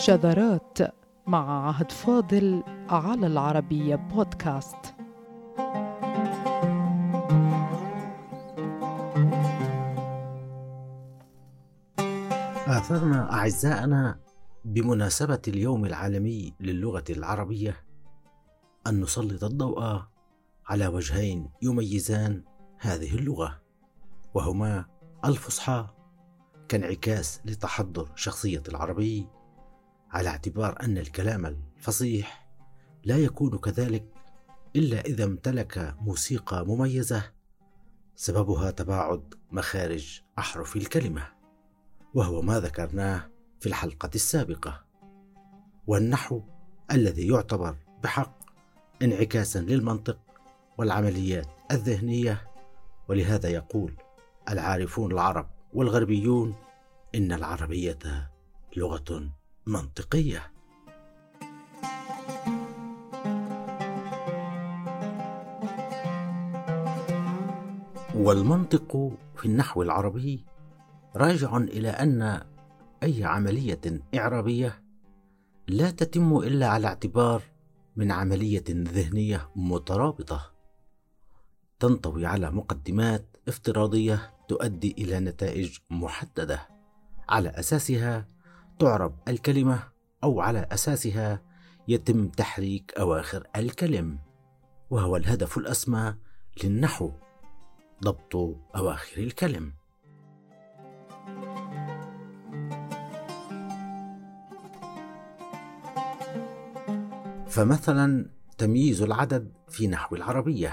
شذرات مع عهد فاضل على العربية بودكاست. آثرنا أعزائنا بمناسبة اليوم العالمي للغة العربية أن نسلط الضوء على وجهين يميزان هذه اللغة وهما الفصحى كانعكاس لتحضر شخصية العربي على اعتبار أن الكلام الفصيح لا يكون كذلك إلا إذا امتلك موسيقى مميزة سببها تباعد مخارج أحرف الكلمة وهو ما ذكرناه في الحلقة السابقة. والنحو الذي يعتبر بحق انعكاسا للمنطق والعمليات الذهنية. ولهذا يقول العارفون العرب والغربيون إن العربية لغة منطقية. والمنطق في النحو العربي راجع إلى أن أي عملية إعرابية لا تتم إلا على اعتبار من عملية ذهنية مترابطة تنطوي على مقدمات افتراضية تؤدي إلى نتائج محددة على أساسها تعرب الكلمة أو على أساسها يتم تحريك أواخر الكلم وهو الهدف الأسمى للنحو ضبط أواخر الكلم. فمثلا تمييز العدد في نحو العربية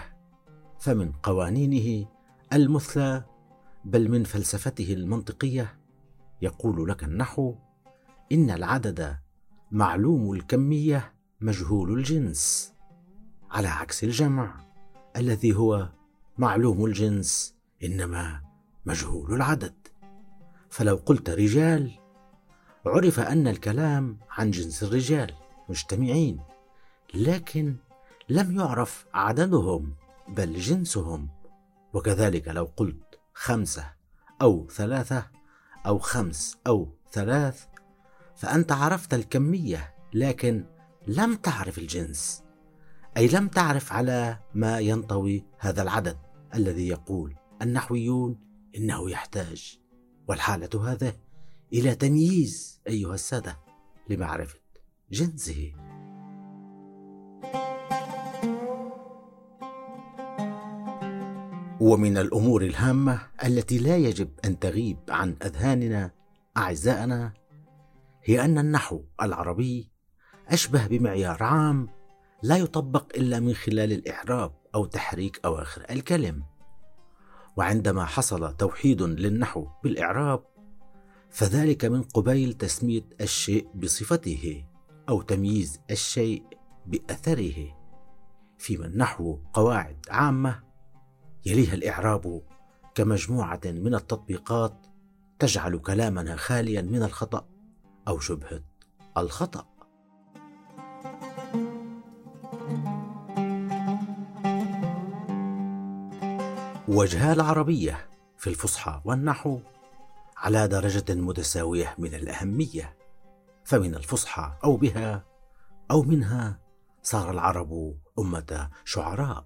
فمن قوانينه المثلى بل من فلسفته المنطقية يقول لك النحو إن العدد معلوم الكمية مجهول الجنس على عكس الجمع الذي هو معلوم الجنس إنما مجهول العدد. فلو قلت رجال عرف أن الكلام عن جنس الرجال مجتمعين لكن لم يعرف عددهم بل جنسهم. وكذلك لو قلت خمسة أو ثلاثة أو خمس أو ثلاث فأنت عرفت الكمية لكن لم تعرف الجنس. أي لم تعرف على ما ينطوي هذا العدد الذي يقول النحويون إنه يحتاج. والحالة هذه إلى تمييز أيها السادة لمعرفة جنسه. ومن الأمور الهامة التي لا يجب أن تغيب عن أذهاننا أعزائنا هي أن النحو العربي أشبه بمعيار عام لا يطبق إلا من خلال الإعراب أو تحريك أواخر الكلم. وعندما حصل توحيد للنحو بالإعراب فذلك من قبيل تسمية الشيء بصفته أو تمييز الشيء بأثره. فيما النحو قواعد عامة يليها الإعراب كمجموعة من التطبيقات تجعل كلامنا خاليا من الخطأ. أو شبهة الخطأ. وجها العربية في الفصحى والنحو على درجة متساوية من الأهمية فمن الفصحى أو بها أو منها صار العرب أمة شعراء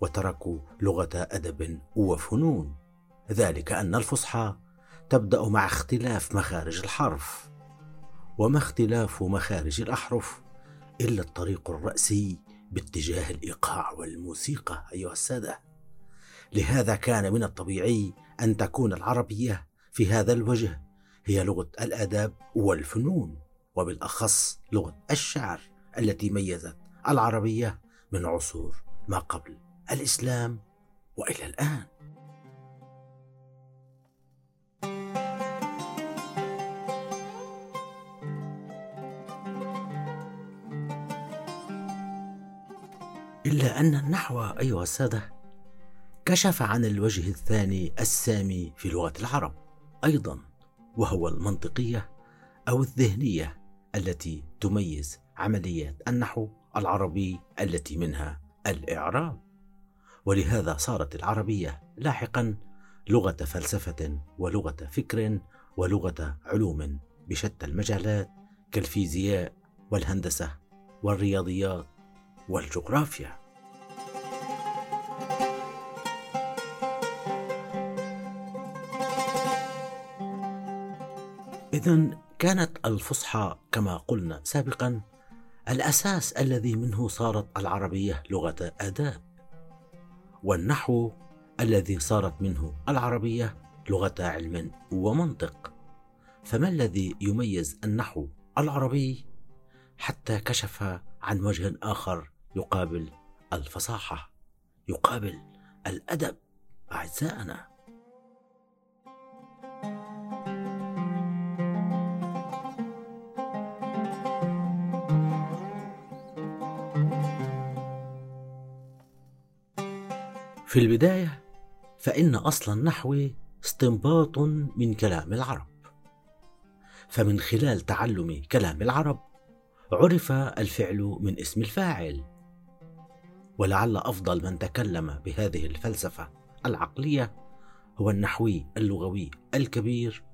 وتركوا لغة أدب وفنون ذلك أن الفصحى تبدأ مع اختلاف مخارج الحرف. وما اختلاف مخارج الأحرف إلا الطريق الرأسي باتجاه الإيقاع والموسيقى أيها السادة. لهذا كان من الطبيعي أن تكون العربية في هذا الوجه هي لغة الآداب والفنون وبالأخص لغة الشعر التي ميزت العربية من عصور ما قبل الإسلام وإلى الآن. إلا أن النحو أيها السادة كشف عن الوجه الثاني السامي في لغة العرب أيضا وهو المنطقية أو الذهنية التي تميز عمليات النحو العربي التي منها الإعراب. ولهذا صارت العربية لاحقا لغة فلسفة ولغة فكر ولغة علوم بشتى المجالات كالفيزياء والهندسة والرياضيات. والجغرافيا. إذا كانت الفصحى كما قلنا سابقا الأساس الذي منه صارت العربية لغة آداب والنحو الذي صارت منه العربية لغة علم ومنطق. فما الذي يميز النحو العربي؟ حتى كشف عن وجه آخر يقابل الفصاحة يقابل الأدب. أعزائنا. في البداية فإن أصل النحو استنباط من كلام العرب. فمن خلال تعلم كلام العرب عرف الفعل من اسم الفاعل. ولعل أفضل من تكلم بهذه الفلسفة العقلية هو النحوي اللغوي الكبير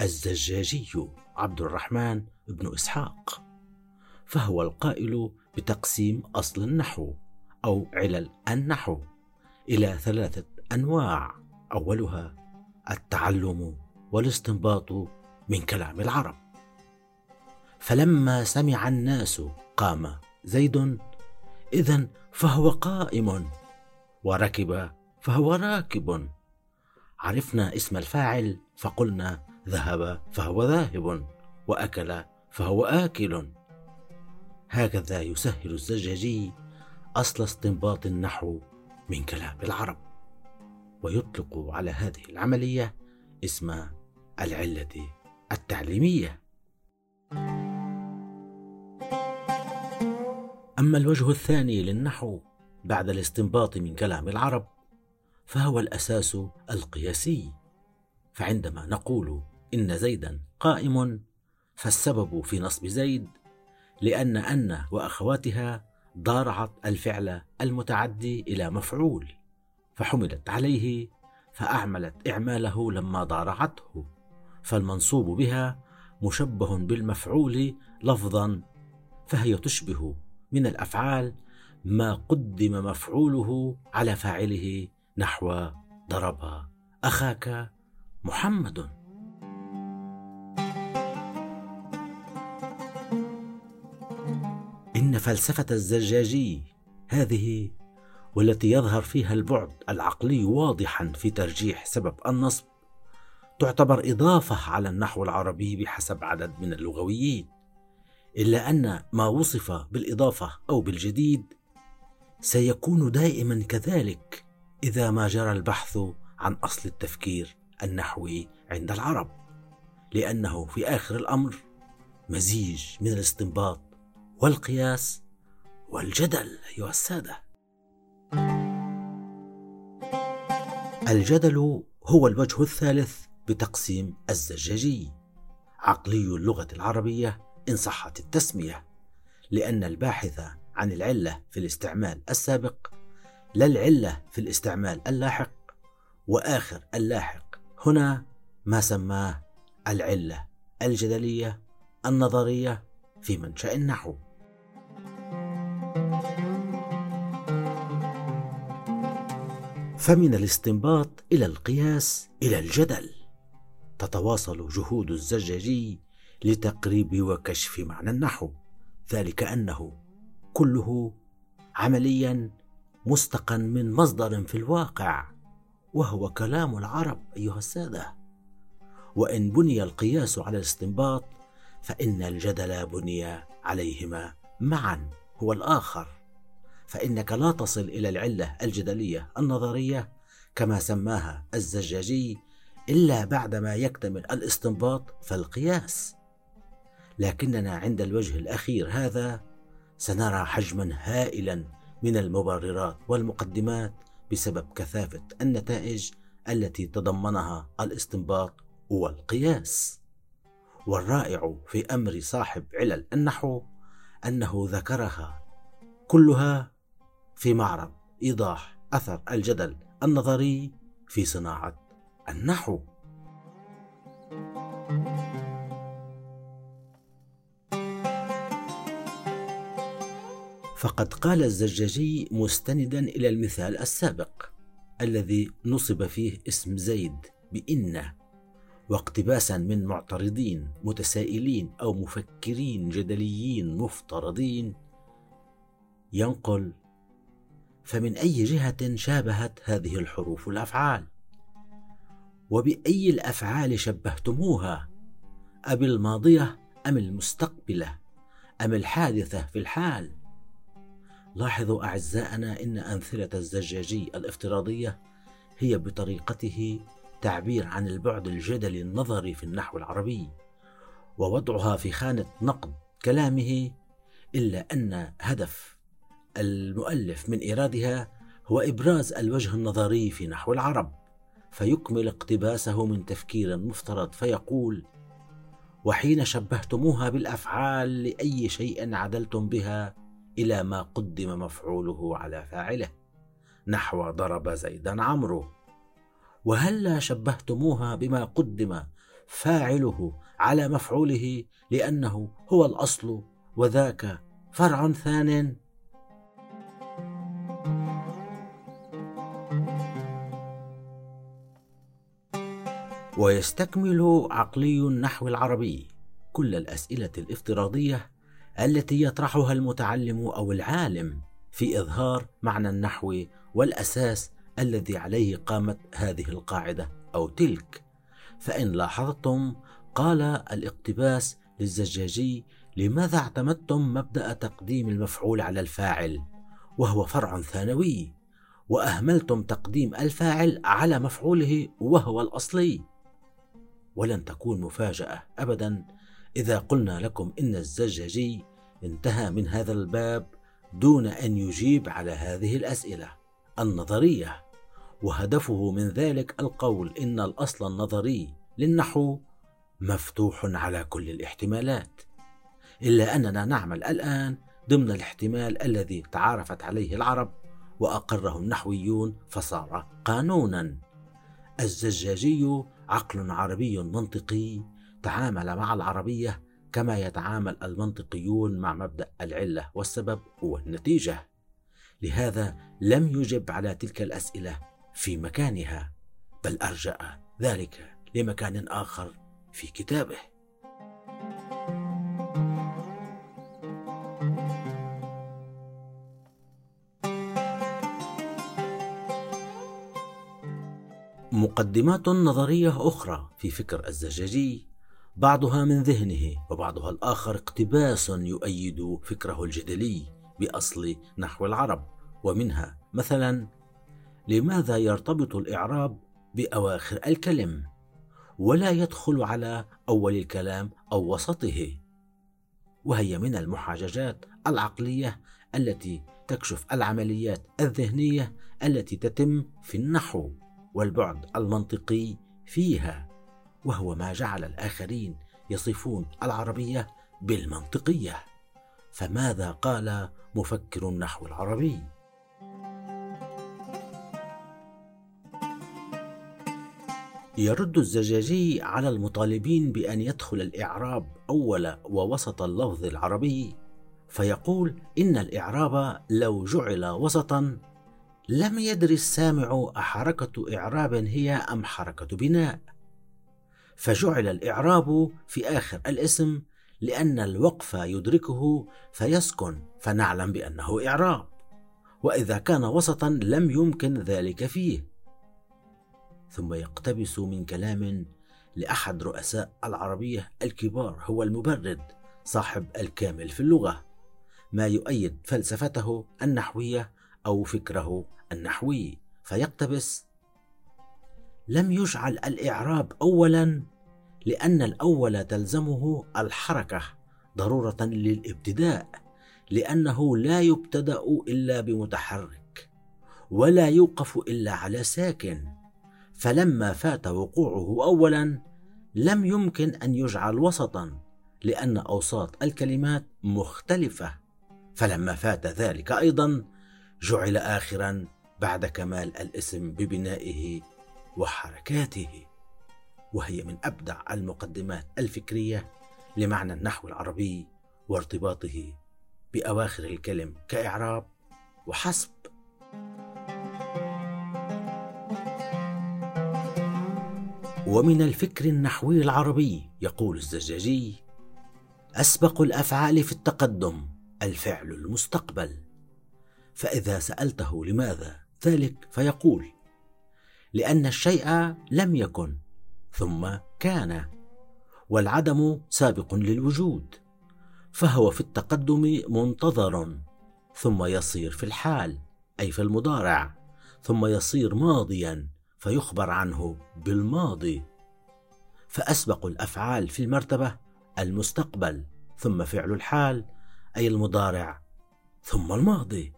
الزجاجي عبد الرحمن بن إسحاق فهو القائل بتقسيم أصل النحو أو علل النحو إلى ثلاثة أنواع أولها التعلم والاستنباط من كلام العرب. فلما سمع الناس قام زيد اذا فهو قائم. وركب فهو راكب. عرفنا اسم الفاعل فقلنا ذهب فهو ذاهب وأكل فهو آكل. هكذا يسهل الزجاجي أصل استنباط النحو من كلام العرب. ويطلق على هذه العملية اسم العلة التعليمية. أما الوجه الثاني للنحو بعد الاستنباط من كلام العرب فهو الأساس القياسي. فعندما نقول إن زيدا قائم فالسبب في نصب زيد لأن أن وأخواتها ضارعت الفعل المتعدي إلى مفعول فحملت عليه فأعملت إعماله لما ضارعته فالمنصوب بها مشبه بالمفعول لفظا فهي تشبه من الأفعال ما قدم مفعوله على فاعله نحو ضرب أخاك محمد. إن فلسفة الزجاجي هذه والتي يظهر فيها البعد العقلي واضحا في ترجيح سبب النصب تعتبر إضافة على النحو العربي بحسب عدد من اللغويين. إلا أن ما وصف بالإضافة أو بالجديد سيكون دائما كذلك إذا ما جرى البحث عن أصل التفكير النحوي عند العرب لأنه في آخر الأمر مزيج من الاستنباط والقياس والجدل. أيها السادة الجدل هو الوجه الثالث بتقسيم الزجاجي عقلي اللغة العربية إن صحت التسمية لأن الباحث عن العلة في الاستعمال السابق لا العلة في الاستعمال اللاحق وآخر اللاحق هنا ما سماه العلة الجدلية النظرية في منشأ النحو. فمن الاستنباط إلى القياس إلى الجدل تتواصل جهود الزجاجي لتقريب وكشف معنى النحو. ذلك أنه كله عمليا مستقا من مصدر في الواقع وهو كلام العرب أيها السادة. وإن بني القياس على الاستنباط فإن الجدل بني عليهما معا هو الآخر. فإنك لا تصل إلى العلة الجدلية النظرية كما سماها الزجاجي إلا بعدما يكتمل الاستنباط فالقياس. لكننا عند الوجه الأخير هذا سنرى حجما هائلا من المبررات والمقدمات بسبب كثافة النتائج التي تضمنها الاستنباط والقياس. والرائع في أمر صاحب علل النحو أنه ذكرها كلها في معرض إيضاح أثر الجدل النظري في صناعة النحو. فقد قال الزجاجي مستندا إلى المثال السابق الذي نصب فيه اسم زيد بإن واقتباسا من معترضين متسائلين أو مفكرين جدليين مفترضين ينقل فمن أي جهة شابهت هذه الحروف الأفعال؟ وبأي الأفعال شبهتموها؟ أبي الماضية أم المستقبلة؟ أم الحادثة في الحال؟ لاحظوا أعزائنا إن أمثلة الزجاجي الافتراضية هي بطريقته تعبير عن البعد الجدلي النظري في النحو العربي ووضعها في خانة نقد كلامه إلا أن هدف المؤلف من إيرادها هو إبراز الوجه النظري في نحو العرب فيكمل اقتباسه من تفكير مفترض فيقول وحين شبهتموها بالأفعال لأي شيء عدلتم بها إلى ما قدم مفعوله على فاعله نحو ضرب زيدا عمرو. وهلا شبهتموها بما قدم فاعله على مفعوله لأنه هو الأصل وذاك فرع ثان؟ ويستكمل عقلي النحو العربي كل الأسئلة الافتراضية التي يطرحها المتعلم أو العالم في إظهار معنى النحو والأساس الذي عليه قامت هذه القاعدة أو تلك. فإن لاحظتم قال الاقتباس للزجاجي لماذا اعتمدتم مبدأ تقديم المفعول على الفاعل؟ وهو فرع ثانوي. وأهملتم تقديم الفاعل على مفعوله وهو الأصلي؟ ولن تكون مفاجأة ابدا. إذا قلنا لكم إن الزجاجي انتهى من هذا الباب دون أن يجيب على هذه الأسئلة النظرية وهدفه من ذلك القول إن الأصل النظري للنحو مفتوح على كل الاحتمالات إلا أننا نعمل الآن ضمن الاحتمال الذي تعارفت عليه العرب وأقره النحويون فصار قانونا. الزجاجي عقل عربي منطقي تعامل مع العربية كما يتعامل المنطقيون مع مبدأ العلة والسبب والنتيجة. لهذا لم يجب على تلك الأسئلة في مكانها بل أرجأ ذلك لمكان آخر في كتابه. مقدمات نظرية أخرى في فكر الزجاجي بعضها من ذهنه وبعضها الآخر اقتباس يؤيد فكره الجدلي بأصل نحو العرب. ومنها مثلا لماذا يرتبط الإعراب بأواخر الكلم ولا يدخل على أول الكلام أو وسطه؟ وهي من المحاججات العقلية التي تكشف العمليات الذهنية التي تتم في النحو والبعد المنطقي فيها. وهو ما جعل الآخرين يصفون العربية بالمنطقية. فماذا قال مفكر النحو العربي؟ يرد الزجاجي على المطالبين بأن يدخل الإعراب أول ووسط اللفظ العربي فيقول إن الإعراب لو جعل وسطا لم يدر السامع أحركة إعراب هي أم حركة بناء. فجعل الإعراب في آخر الاسم لأن الوقف يدركه فيسكن فنعلم بأنه إعراب. وإذا كان وسطا لم يمكن ذلك فيه. ثم يقتبس من كلام لأحد رؤساء العربية الكبار هو المبرد صاحب الكامل في اللغة ما يؤيد فلسفته النحوية أو فكره النحوي. فيقتبس لم يجعل الإعراب أولا لأن الأول تلزمه الحركة ضرورة للإبتداء لأنه لا يبتدأ إلا بمتحرك ولا يوقف إلا على ساكن. فلما فات وقوعه أولا لم يمكن أن يجعل وسطا لأن أوساط الكلمات مختلفة. فلما فات ذلك أيضا جعل آخرا بعد كمال الاسم ببنائه وحركاته. وهي من أبدع المقدمات الفكرية لمعنى النحو العربي وارتباطه بأواخر الكلم كإعراب وحسب ومن الفكر النحوي العربي يقول الزجاجي أسبق الأفعال في التقدم الفعل المستقبل. فإذا سألته لماذا ذلك فيقول لأن الشيء لم يكن ثم كان والعدم سابق للوجود فهو في التقدم منتظر ثم يصير في الحال أي في المضارع ثم يصير ماضيا فيخبر عنه بالماضي. فأسبق الأفعال في المرتبة المستقبل ثم فعل الحال أي المضارع ثم الماضي.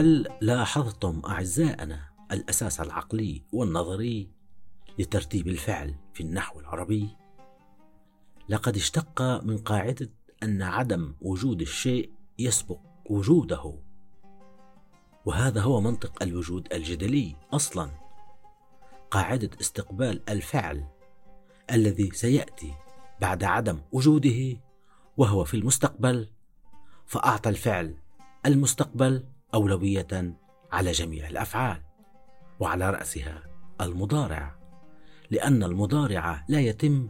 هل لاحظتم أعزائنا الأساس العقلي والنظري لترتيب الفعل في النحو العربي؟ لقد اشتق من قاعدة أن عدم وجود الشيء يسبق وجوده وهذا هو منطق الوجود الجدلي أصلا. قاعدة استقبال الفعل الذي سيأتي بعد عدم وجوده وهو في المستقبل فأعطى الفعل المستقبل أولوية على جميع الأفعال وعلى رأسها المضارع لأن المضارع لا يتم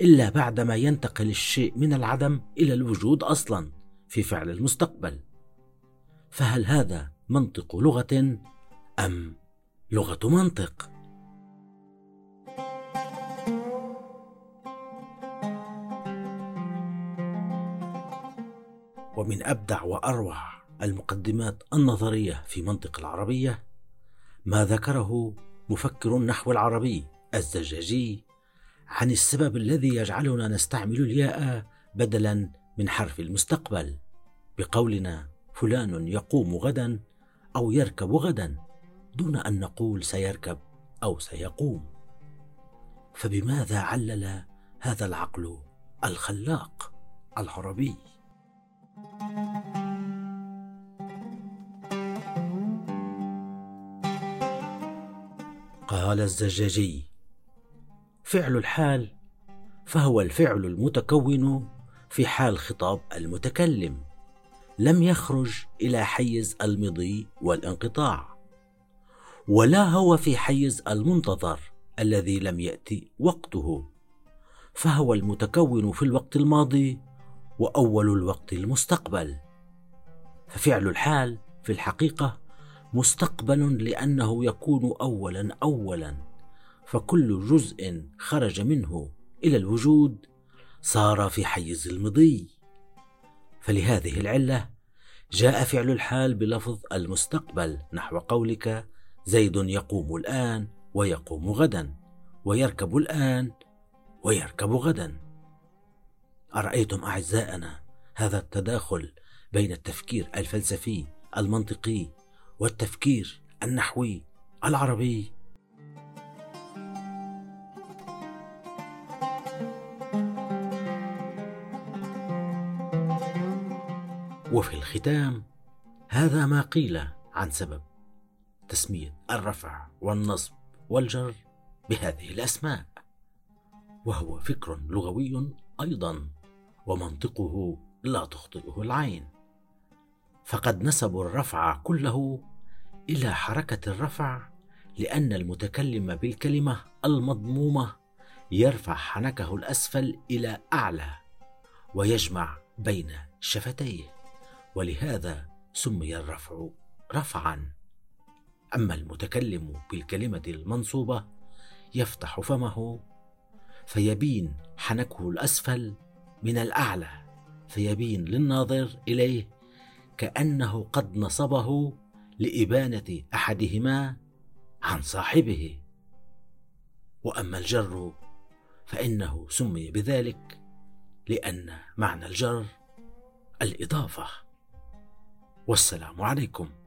إلا بعدما ينتقل الشيء من العدم إلى الوجود أصلا في فعل المستقبل. فهل هذا منطق لغة أم لغة منطق؟ ومن أبدع وأروع المقدمات النظرية في منطق العربية ما ذكره مفكر النحو العربي الزجاجي عن السبب الذي يجعلنا نستعمل الياء بدلا من حرف المستقبل بقولنا فلان يقوم غدا أو يركب غدا دون أن نقول سيركب أو سيقوم. فبماذا علل هذا العقل الخلاق العربي؟ قال الزجاجي. فعل الحال فهو الفعل المتكون في حال خطاب المتكلم. لم يخرج إلى حيز المضي والانقطاع ولا هو في حيز المنتظر الذي لم يأتي وقته. فهو المتكون في الوقت الماضي وأول الوقت المستقبل. ففعل الحال في الحقيقة مستقبل لأنه يكون اولا اولا. فكل جزء خرج منه إلى الوجود صار في حيز المضي. فلهذه العلة جاء فعل الحال بلفظ المستقبل نحو قولك زيد يقوم الآن ويقوم غدا ويركب الآن ويركب غدا. أرأيتم أعزائنا هذا التداخل بين التفكير الفلسفي المنطقي والتفكير النحوي العربي. وفي الختام هذا ما قيل عن سبب تسمية الرفع والنصب والجر بهذه الأسماء وهو فكر لغوي أيضا ومنطقه لا تخطئه العين. فقد نسبوا الرفع كله إلى حركة الرفع لأن المتكلم بالكلمة المضمومة يرفع حنكه الأسفل إلى أعلى ويجمع بين شفتيه ولهذا سمي الرفع رفعا. أما المتكلم بالكلمة المنصوبة يفتح فمه فيبين حنكه الأسفل من الأعلى فيبين للناظر إليه كأنه قد نصبه لإبانة أحدهما عن صاحبه. وأما الجر فإنه سمي بذلك لأن معنى الجر الإضافة. والسلام عليكم.